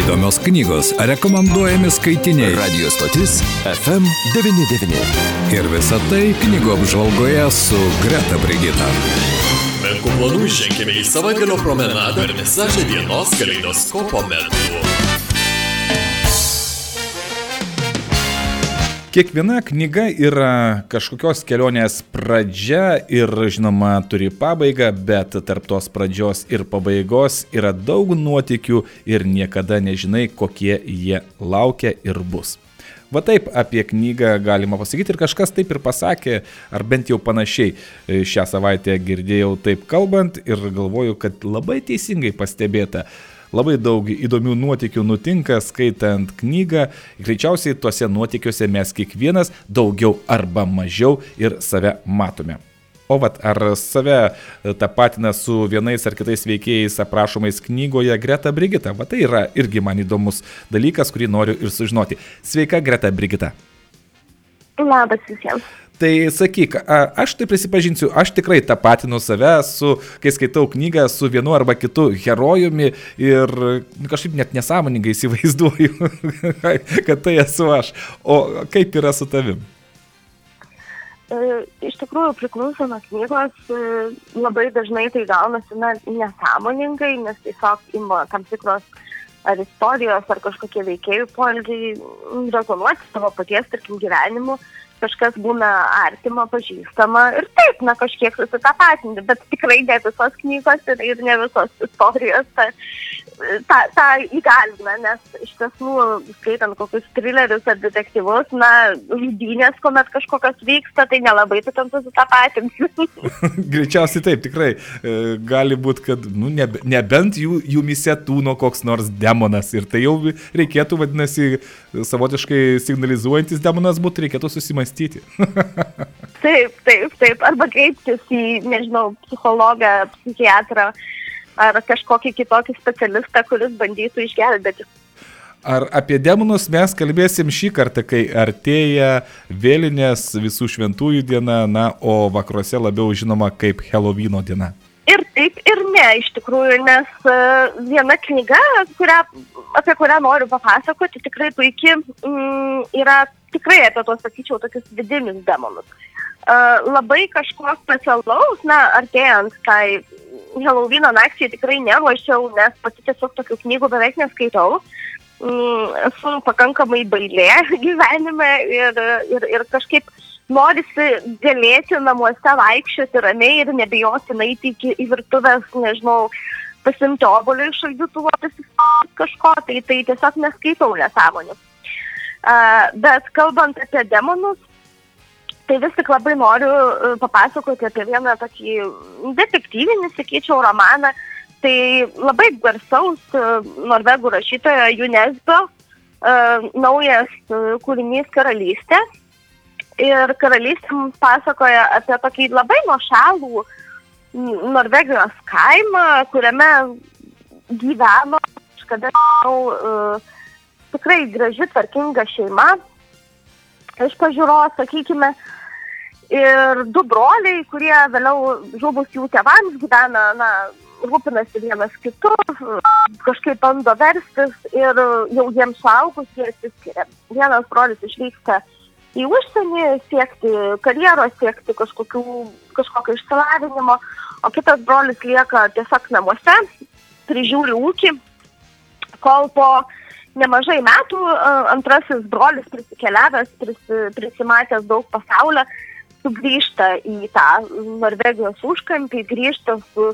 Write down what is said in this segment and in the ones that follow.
Įdomios knygos, rekomenduojami skaitiniai. Radio stotis FM99. Ir visa tai knygų apžvalgoje su Greta Brigita. Menkų planų ženkime į savaitgalio promenadą ir visažę dienos kaleidoskopo metu. Kiekviena knyga yra kažkokios kelionės pradžia ir, žinoma, turi pabaigą, bet tarp tos pradžios ir pabaigos yra daug nuotikių ir niekada nežinai, kokie jie laukia ir bus. Va taip apie knygą galima pasakyti ir kažkas taip ir pasakė, ar bent jau panašiai šią savaitę girdėjau taip kalbant ir galvoju, kad labai teisingai pastebėta. Labai daug įdomių nuotikių nutinka skaitant knygą. Greičiausiai tuose nuotikiuose mes kiekvienas daugiau arba mažiau ir save matome. O vat ar save tapatina su vienais ar kitais veikėjais aprašomais knygoje Greta Brigita? Va tai yra irgi man įdomus dalykas, kurį noriu ir sužinoti. Sveika, Greta Brigita. Labas visiems. Tai sakyk, aš tai prisipažinsiu, aš tikrai tapatinu save su, kai skaitau knygą, su vienu arba kitu herojumi ir kažkaip net nesąmoningai įsivaizduoju, kad tai esu aš. O kaip yra su tavim? E, iš tikrųjų priklauso nuo knygos, e, labai dažnai tai gaunasi na, nesąmoningai, nes tiesiog ima tam tikros ar istorijos, ar kažkokie veikėjų poelgiai rezonuoti savo paties, tarkim, gyvenimu. Kažkas būna artima, pažįstama ir taip, na, kažkiek susitapatinti, bet tikrai ne visos knygos ir, ir ne visos istorijos tą, tą, tą įgalina, nes iš tiesų, skaitant kokius trilerius ar detektyvus, na, žudynės, kuomet kažkokios vyksta, tai nelabai tu tam susitapatinsi. Greičiausiai taip, tikrai. E, gali būti, kad, nu, nebe, nebent jų, jų misė tūno koks nors demonas ir tai jau reikėtų, vadinasi, savotiškai signalizuojantis demonas būtų, reikėtų susimastyti mąstyti. taip, taip, taip. Arba kreiptis į, nežinau, psichologą, psichiatrą ar kažkokį kitokį specialistą, kuris bandytų išgelbėti. Ar apie demonus mes kalbėsim šį kartą, kai artėja vėlinės visų šventųjų diena, na, o vakaruose labiau žinoma kaip Helovino diena? Ir taip, ir ne, iš tikrųjų, nes uh, viena knyga, kurią, apie kurią noriu papasakoti, tikrai puikiai mm, yra tikrai apie tos, sakyčiau, tokius vidinius demonus. Uh, labai kažko specialaus, na, artėjant tai Helovino nakčiai tikrai neruošiau, nes pati tiesiog tokių knygų beveik neskaitau. Mm, esu pakankamai bailė gyvenime ir, ir, ir kažkaip norisi galėti namuose vaikščioti ramiai ir nebijoti naiti iki į virtuvės, nežinau, pasimti obolį iš šaldytuvo, kažko, tai, tai tiesiog neskaitau nesąmonių. Bet kalbant apie demonus, tai vis tik labai noriu e, papasakoti apie vieną tokį detektyvinį, sakyčiau, romaną. Tai labai garsaus e, norvegų rašytojo UNESCO e, naujas kūrinys Karalystė. Ir karalystė mums pasakoja apie tokį labai nuošalų Norvegijos kaimą, kuriame gyveno, kažkada, žinau, uh, tikrai graži, tvarkinga šeima. Iš pažiūros, sakykime, ir du broliai, kurie vėliau žuvus jų tėvams gyvena, na, rūpinasi vienas kitu, kažkaip bando verstis ir jau jiems suaugus jie atsiskiria. Vienas brolis išvyksta į užsienį siekti karjeros, siekti kažkokių, kažkokio išsilavinimo, o kitas brolis lieka tiesiog namuose, prižiūri ūkį, kol po nemažai metų antrasis brolis prisikeliavęs, prisi, prisimatęs daug pasaulio, sugrįžta į tą Norvegijos užkampį, grįžta su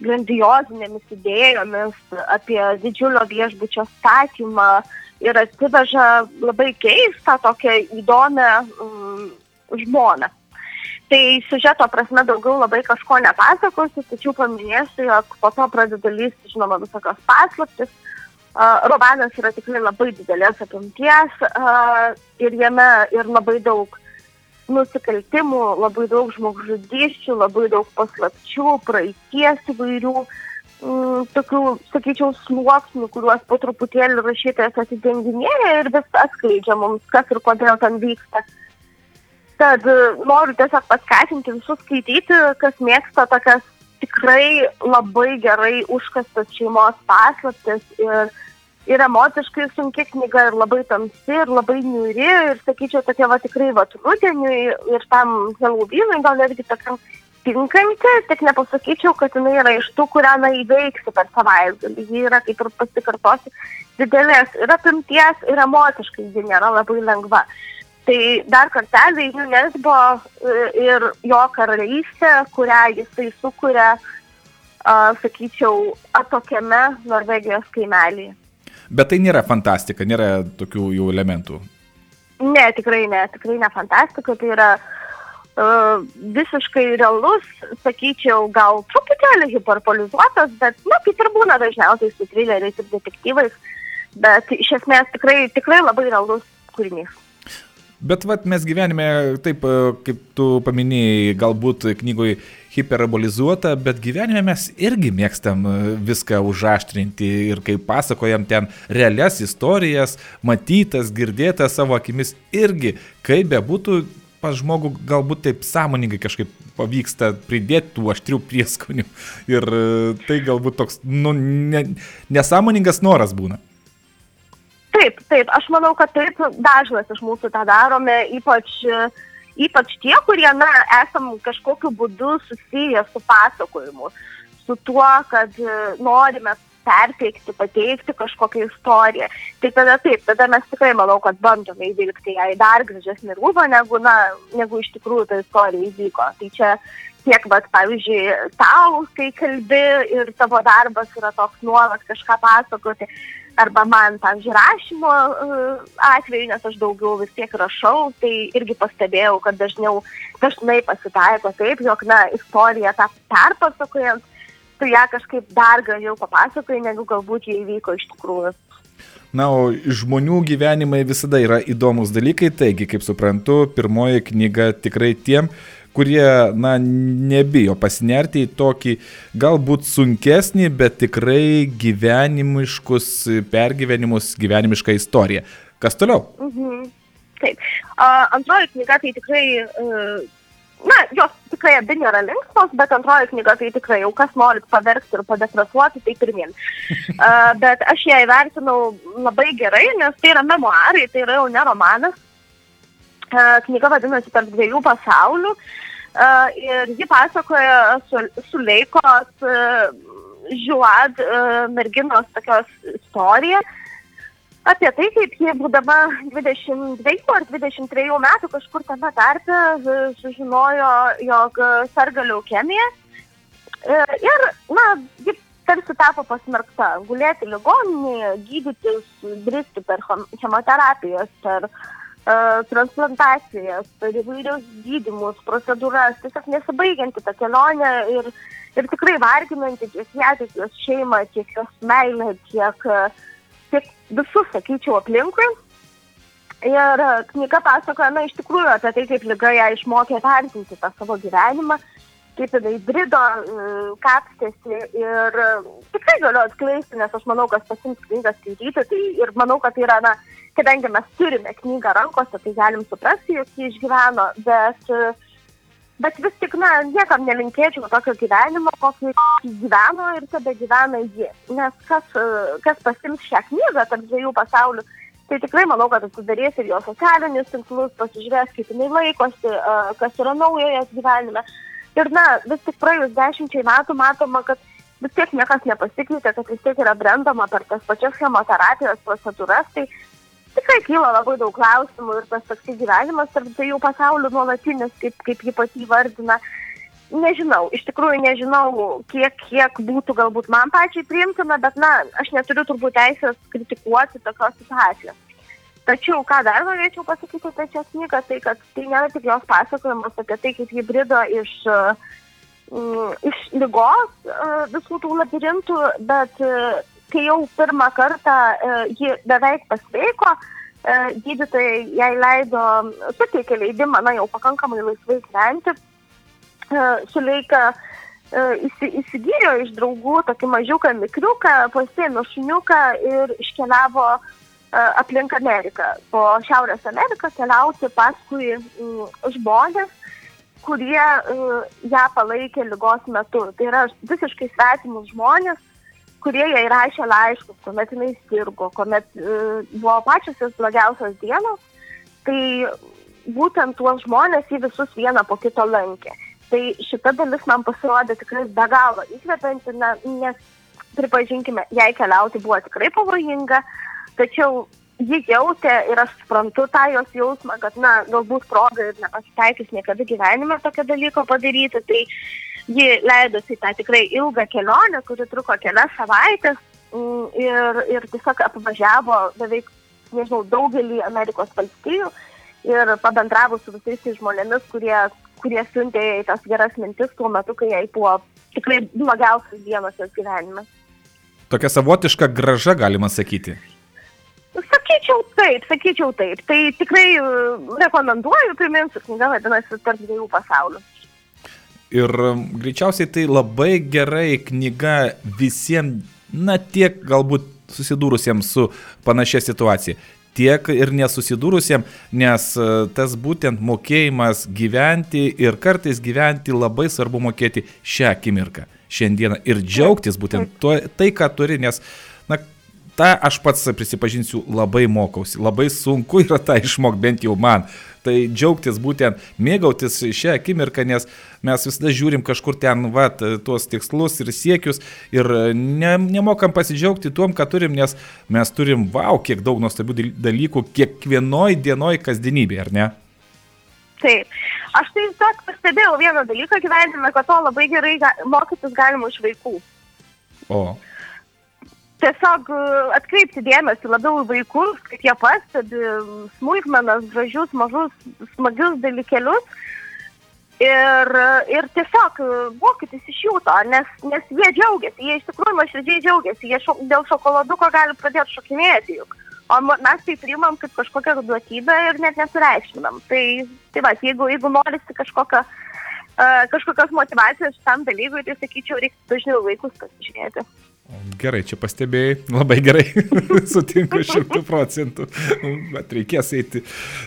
grandiozinėmis idėjomis apie didžiulio viešbučio statymą ir atsiveža labai keistą, tokią įdomią um, žmoną. Tai sužeto prasme daugiau labai kažko nepasakosiu, tačiau paminėsiu, jog po to pradeda lysti, žinoma, visokios paslaptis, Romanas yra tikrai labai didelės apimties ir jame ir labai daug nusikaltimų, labai daug žmogžudyščių, labai daug paslapčių, praeities įvairių, m, mm, tokių, sakyčiau, sluoksnių, kuriuos po truputėlį rašytojas atidenginėja ir vis atskleidžia mums, kas ir kodėl ten vyksta. Tad noriu tiesiog paskatinti visus skaityti, kas mėgsta tokias tikrai labai gerai užkastas šeimos paslaptis ir ir emociškai sunki knyga, ir labai tamsi, ir labai niuri, ir sakyčiau, tokia va tikrai va rudeniui ir tam Halloweenui gal netgi tokiam tinkanti, tik nepasakyčiau, kad jinai yra iš tų, kurią na įveiksi per savaitgalį. Ji yra, kaip ir pasikartosiu, didelės ir apimties, ir emociškai ji nėra labai lengva. Tai dar kartelį UNESCO ir jo karalystė, kurią jisai sukuria, sakyčiau, atokiame Norvegijos kaimelėje. Bet tai nėra fantastika, nėra tokių jau elementų. Ne, tikrai ne, tikrai ne fantastika, tai yra uh, visiškai realus, sakyčiau, gal truputėlį hiperpolizuotas, bet, na, kaip ir būna dažniausiai su trileriais ir detektyvais, bet iš esmės tikrai, tikrai labai realus kūrinys. Bet vat, mes gyvenime, taip kaip tu paminėjai, galbūt knygoje hiperbolizuota, bet gyvenime mes irgi mėgstam viską užaštrinti ir kaip pasakojam ten realias istorijas, matytas, girdėtas savo akimis irgi, kaip bebūtų, pas žmogų galbūt taip sąmoningai kažkaip pavyksta pridėti tų aštrių prieskonių. Ir tai galbūt toks, nu, ne, nesąmoningas noras būna. Taip, taip, aš manau, kad taip dažnas iš mūsų tą darome, ypač, ypač tie, kurie, na, esam kažkokiu būdu susiję su pasakojimu, su tuo, kad norime perteikti, pateikti kažkokią istoriją. Tai tada taip, tada mes tikrai manau, kad bandome įvilgti ją į dar gražesnį rūbą, negu, na, negu iš tikrųjų ta istorija įvyko. Tai čia tiek, bet, pavyzdžiui, tau, kai kalbi ir tavo darbas yra toks nuolat kažką pasakoti, arba man, pavyzdžiui, rašymo atveju, nes aš daugiau vis tiek rašau, tai irgi pastebėjau, kad dažniau, dažnai pasitaiko taip, jog, na, istoriją tą perpasakojant, tu ją kažkaip dar gražiau papasakoji, negu galbūt jie įvyko iš tikrųjų. Na, o žmonių gyvenimai visada yra įdomus dalykai, taigi, kaip suprantu, pirmoji knyga tikrai tiem, kurie, na, nebijo pasinerti į tokį galbūt sunkesnį, bet tikrai gyvenimiškus pergyvenimus, gyvenimišką istoriją. Kas toliau? Mhm. Taip. Uh, antroji knyga tai tikrai, uh, na, jos tikrai abi nėra linksmos, bet antroji knyga tai tikrai jau kas norit paverkti ir padepresuoti, tai pirmin. Uh, bet aš ją įvertinau labai gerai, nes tai yra memoarai, tai yra jau ne romanas. Knyga vadinasi Tarp dviejų pasaulių ir ji pasakoja su, su Leikos Žuad merginos tokios istoriją apie tai, kaip jie būdama 22 ar 23 metų kažkur tame tarpe sužinojo, jog serga leukemija. Ir, na, ji tarsi tapo pasmerkta gulėti ligoninėje, gydytis, bristi per chemoterapijas, per uh, transplantacijas, per įvairius gydimus, procedūras, tiesiog nesibaigianti ta kelionė ir, ir tikrai varginanti tiek ją, tiek jos šeimą, tiek jos meilę, tiek, tiek visus, sakyčiau, aplinkui. Ir knyga pasakoja, na, iš tikrųjų apie tai, kaip lyga ją išmokė vertinti tą savo gyvenimą, kaip jinai brido, kapstėsi ir tikrai galiu atskleisti, nes aš manau, kad pasims knygą skaityti, tai ir manau, kad tai yra, na, kadangi mes turime knygą rankose, tai galim suprasti, jog jį išgyveno, bet, bet vis tik, na, niekam nelinkėčiau tokio gyvenimo, kokį gyveno ir tada gyvena ji. Nes kas, kas pasims šią knygą tarp dviejų pasaulių, tai tikrai manau, kad atsidarys ir jo socialinius tinklus, pasižiūrės, kaip jinai laikosi, kas yra naujo jos gyvenime. Ir, na, vis tik praėjus dešimčiai metų matoma, kad vis tiek niekas nepasikeitė, kad vis tiek yra brendama per tas pačias chemoterapijos procedūras, tai tikrai kyla labai daug klausimų ir tas toks gyvenimas tarp dviejų pasaulių nuolatinis, kaip, kaip jį pati vardina. Nežinau, iš tikrųjų nežinau, kiek, kiek būtų galbūt man pačiai priimtina, bet, na, aš neturiu turbūt teisės kritikuoti tokios situacijos. Tačiau, ką dar norėčiau pasakyti apie šią knygą, tai kad tai nėra tik jos pasakojimas apie tai, kaip ji brido iš, uh, iš lygos uh, visų tų labirintų, bet uh, kai jau pirmą kartą ji beveik pasveiko, gydytojai jai leido, suteikė leidimą, na jau pakankamai laisvai gyventi, uh, įsi, įsigijo iš draugų tokį mažiuką mikriuką, pasėmė šuniuką ir iškeliavo uh, aplink Ameriką, po Šiaurės Ameriką keliauti paskui mm, žmonės, kurie mm, ją palaikė lygos metu. Tai yra visiškai svetimus žmonės, kurie jai rašė laiškus, kuomet jinai sirgo, kuomet uh, buvo pačios jos blogiausios dienos, tai būtent tuos žmonės į visus vieną po kito lankė. Tai šita dalis man pasirodė tikrai be galo įkvepianti, nes pripažinkime, jai keliauti buvo tikrai pavojinga, tačiau ji jautė ir aš suprantu tą jos jausmą, kad, na, galbūt proga ir nepasitaikys niekada gyvenime tokio dalyko padaryti, tai ji leidosi tą tikrai ilgą kelionę, kuri truko kelias savaitės mm, ir, ir tiesiog apvažiavo beveik, nežinau, daugelį Amerikos valstijų ir pabendravo su visais tais žmonėmis, kurie, kurie siuntė į tas geras mintis tuo metu, kai jai buvo tikrai blogiausias dienos jos gyvenime. Tokia savotiška graža, galima sakyti. Sakyčiau taip, sakyčiau taip. Tai tikrai e, rekomenduoju, priminsiu, knyga vadinasi Tarp dviejų pasaulių. Ir greičiausiai tai labai gerai knyga visiems, na tiek galbūt susidūrusiems su panašia situacija, tiek ir nesusidūrusiems, nes e, tas būtent mokėjimas gyventi ir kartais gyventi labai svarbu mokėti šią akimirką, šiandieną ir džiaugtis būtent tuo, tai, ką turi, nes na, tą aš pats prisipažinsiu labai mokausi, labai sunku yra tą išmokti bent jau man. Tai džiaugtis būtent, mėgautis šią akimirką, nes mes visada žiūrim kažkur ten, va, tuos tikslus ir siekius ir ne, nemokam pasidžiaugti tuom, ką turim, nes mes turim, wow, kiek daug nuostabių dalykų kiekvienoj dienoj kasdienybėje, ar ne? Taip. Aš tai tiesiog pastebėjau vieną dalyką gyvenime, kad to labai gerai mokytis galima iš vaikų. O tiesiog e, atkreipti dėmesį labiau į vaikus, kad jie pastebi smulkmenas, gražius, mažus, smagius dalykelius. Ir, ir tiesiog e, mokytis iš jų to, nes, nes jie džiaugiasi, jie iš tikrųjų nuoširdžiai džiaugiasi, jie šo, dėl šokoladuko gali pradėti šokinėti juk. O mes tai priimam kaip kažkokią duotybę ir net nesureikšminam. Tai, tai va, jeigu, jeigu norisi kažkokio, uh, kažkokios motivacijos šitam dalykui, tai sakyčiau, reikia dažniau vaikus pasižiūrėti. Gerai, čia pastebėjai, labai gerai, sutinku šimtų procentų, bet reikės eiti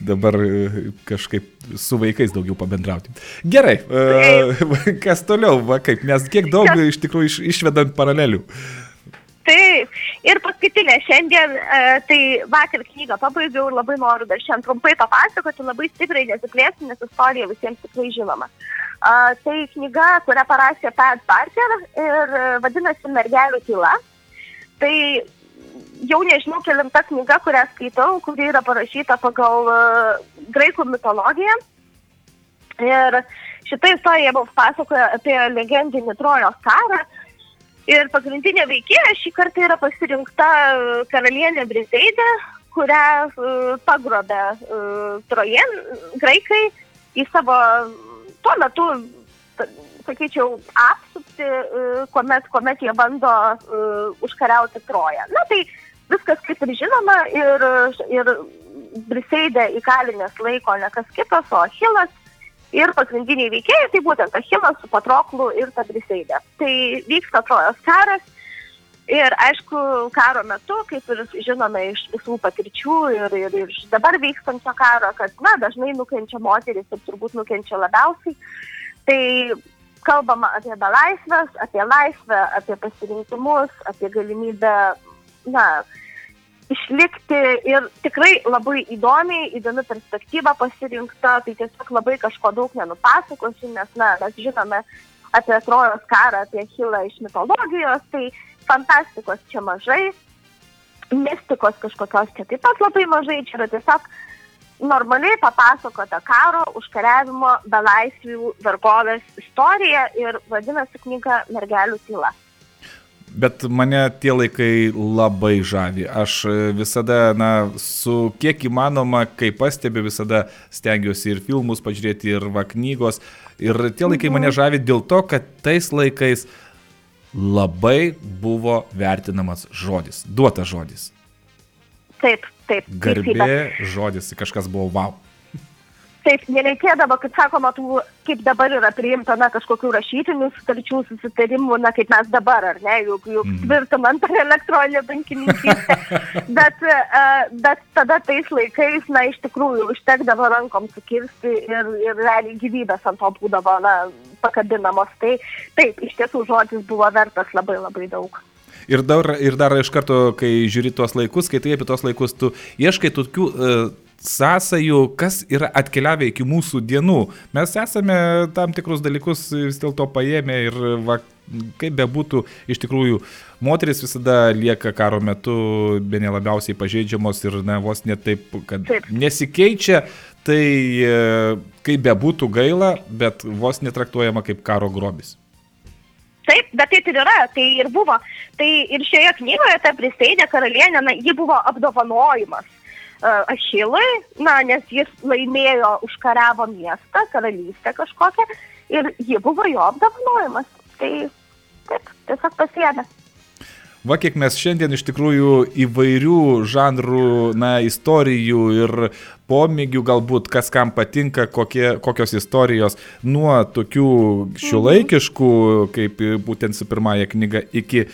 dabar e, kažkaip su vaikais daugiau pabendrauti. Gerai, e, kas toliau, va, kaip mes kiek daug iš tikrųjų iš, išvedam paralelių. Taip, ir paskutinė šiandien, e, tai vakar knygą pabaigiau ir labai noriu dar šiandien trumpai papasakoti, labai stipriai nesiplėsti, nes istorija visiems tikrai žinoma. A, tai knyga, kurią parašė Pat Parker ir e, vadinasi Mergelių tyla. Tai jau nežinau, kelinta knyga, kurią skaitau, kuri yra parašyta pagal uh, graikų mitologiją. Ir šitą istoriją buvo pasakoja apie legendinį Trojos karą. Ir pagrindinė veikėja šį kartą yra pasirinkta e, karalienė Briseidė, kurią uh, pagrobė uh, Trojen, graikai į savo tuo metu, sakyčiau, apsupti, e, kuomet, kuomet jie bando uh, užkariauti Troją. Na tai viskas kaip ir žinoma ir, ir Briseidė įkalinės laiko ne kas kitas, o Achilas ir pagrindiniai veikėjai, tai būtent Achilas su Patroklu ir ta Briseidė. Tai vyksta Trojos karas. Ir aišku, karo metu, kaip ir žinome iš visų patirčių ir, ir, ir dabar vykstančio karo, kad, na, dažnai nukenčia moteris ir turbūt nukenčia labiausiai. Tai kalbama apie belaisvės, apie laisvę, apie pasirinkimus, apie galimybę, na, išlikti ir tikrai labai įdomiai, įdomi perspektyva pasirinkta, tai tiesiog labai kažko daug nenupasakosiu, nes, na, mes žinome apie Trojos karą, apie Hilą iš mitologijos, tai fantastikos čia mažai, mistikos kažkokios čia taip pat labai mažai, čia yra tiesiog normaliai papasakota karo, užkariavimo, belaisvių, vergovės istorija ir vadinasi knyga Mergelių tyla. Bet mane tie laikai labai žavi. Aš visada, na, su kiek įmanoma, kai pastebiu, visada stengiuosi ir filmus pažiūrėti, ir va knygos. Ir tie laikai mane mhm. žavi dėl to, kad tais laikais uh, labai buvo vertinamas žodis, duotas žodis. Taip, taip. Garbė žodis, kažkas buvo wow. Taip, nereikėdavo, kaip sakoma, tų, kaip dabar yra priimta, na, kažkokių rašytinių sutarčių, susitarimų, na, kaip mes dabar, ar ne, juk, juk mm. tvirtinant ar elektroninę bankininkystę. bet, uh, bet tada tais laikais, na, iš tikrųjų, užtekdavo rankom sukirsti ir, ir realiai gyvybės ant to būdavo, na, pakabinamos. Tai taip, iš tiesų žodis buvo vertas labai labai daug. Ir dar, ir dar iš karto, kai žiūri tuos laikus, kai tai apie tuos laikus, tu ieškai tokių uh, sąsajų, kas yra atkeliavę iki mūsų dienų. Mes esame tam tikrus dalykus vis dėlto paėmę ir va, kaip bebūtų, iš tikrųjų, moteris visada lieka karo metu be nelabiausiai pažeidžiamos ir na, vos net taip, kad taip. nesikeičia, tai e, kaip bebūtų gaila, bet vos netraktuojama kaip karo grobis. Taip, bet taip ir yra, tai ir buvo. Tai ir šioje knygoje ta pristeidė karalienė, na, ji buvo apdovanojimas Ašilui, na, nes jis laimėjo, užkariavo miestą, karalystę kažkokią ir ji buvo jo apdovanojimas. Tai taip, tiesiog pasiemė. Va kiek mes šiandien iš tikrųjų įvairių žanrų, na, istorijų ir pomėgių galbūt, kas kam patinka, kokie, kokios istorijos, nuo tokių šiuolaikiškų, kaip būtent su pirmąją knygą, iki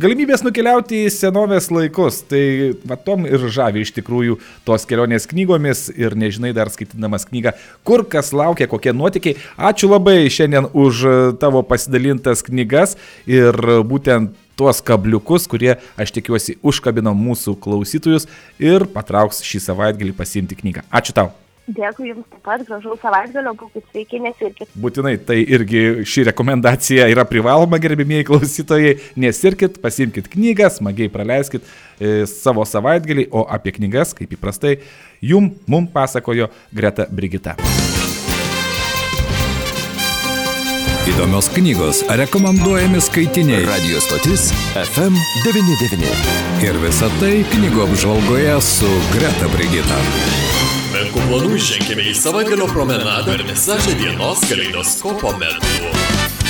galimybės nukeliauti į senovės laikus. Tai matom ir žavi iš tikrųjų tos kelionės knygomis ir nežinai dar skaitydamas knygą, kur kas laukia, kokie nuotykiai. Ačiū labai šiandien už tavo pasidalintas knygas ir būtent tuos kabliukus, kurie, aš tikiuosi, užkabino mūsų klausytojus ir patrauks šį savaitgalį pasiimti knygą. Ačiū tau. Dėkui Jums taip pat, gražaus savaitgalio, būkite sveiki, nesirkit. Būtinai, tai irgi ši rekomendacija yra privaloma, gerbimieji klausytojai. Nesirkit, pasimkite knygą, smagiai praleiskit e, savo savaitgalį, o apie knygas, kaip įprastai, jum, mum pasakojo Greta Brigita. Įdomios knygos, rekomenduojami skaitiniai. Radio stotis FM99. Ir visa tai knygų apžvalgoje su Greta Brigita. Menkų planų ženkime į savaitgalio promenadą ir visažę dienos kaleidoskopo metu.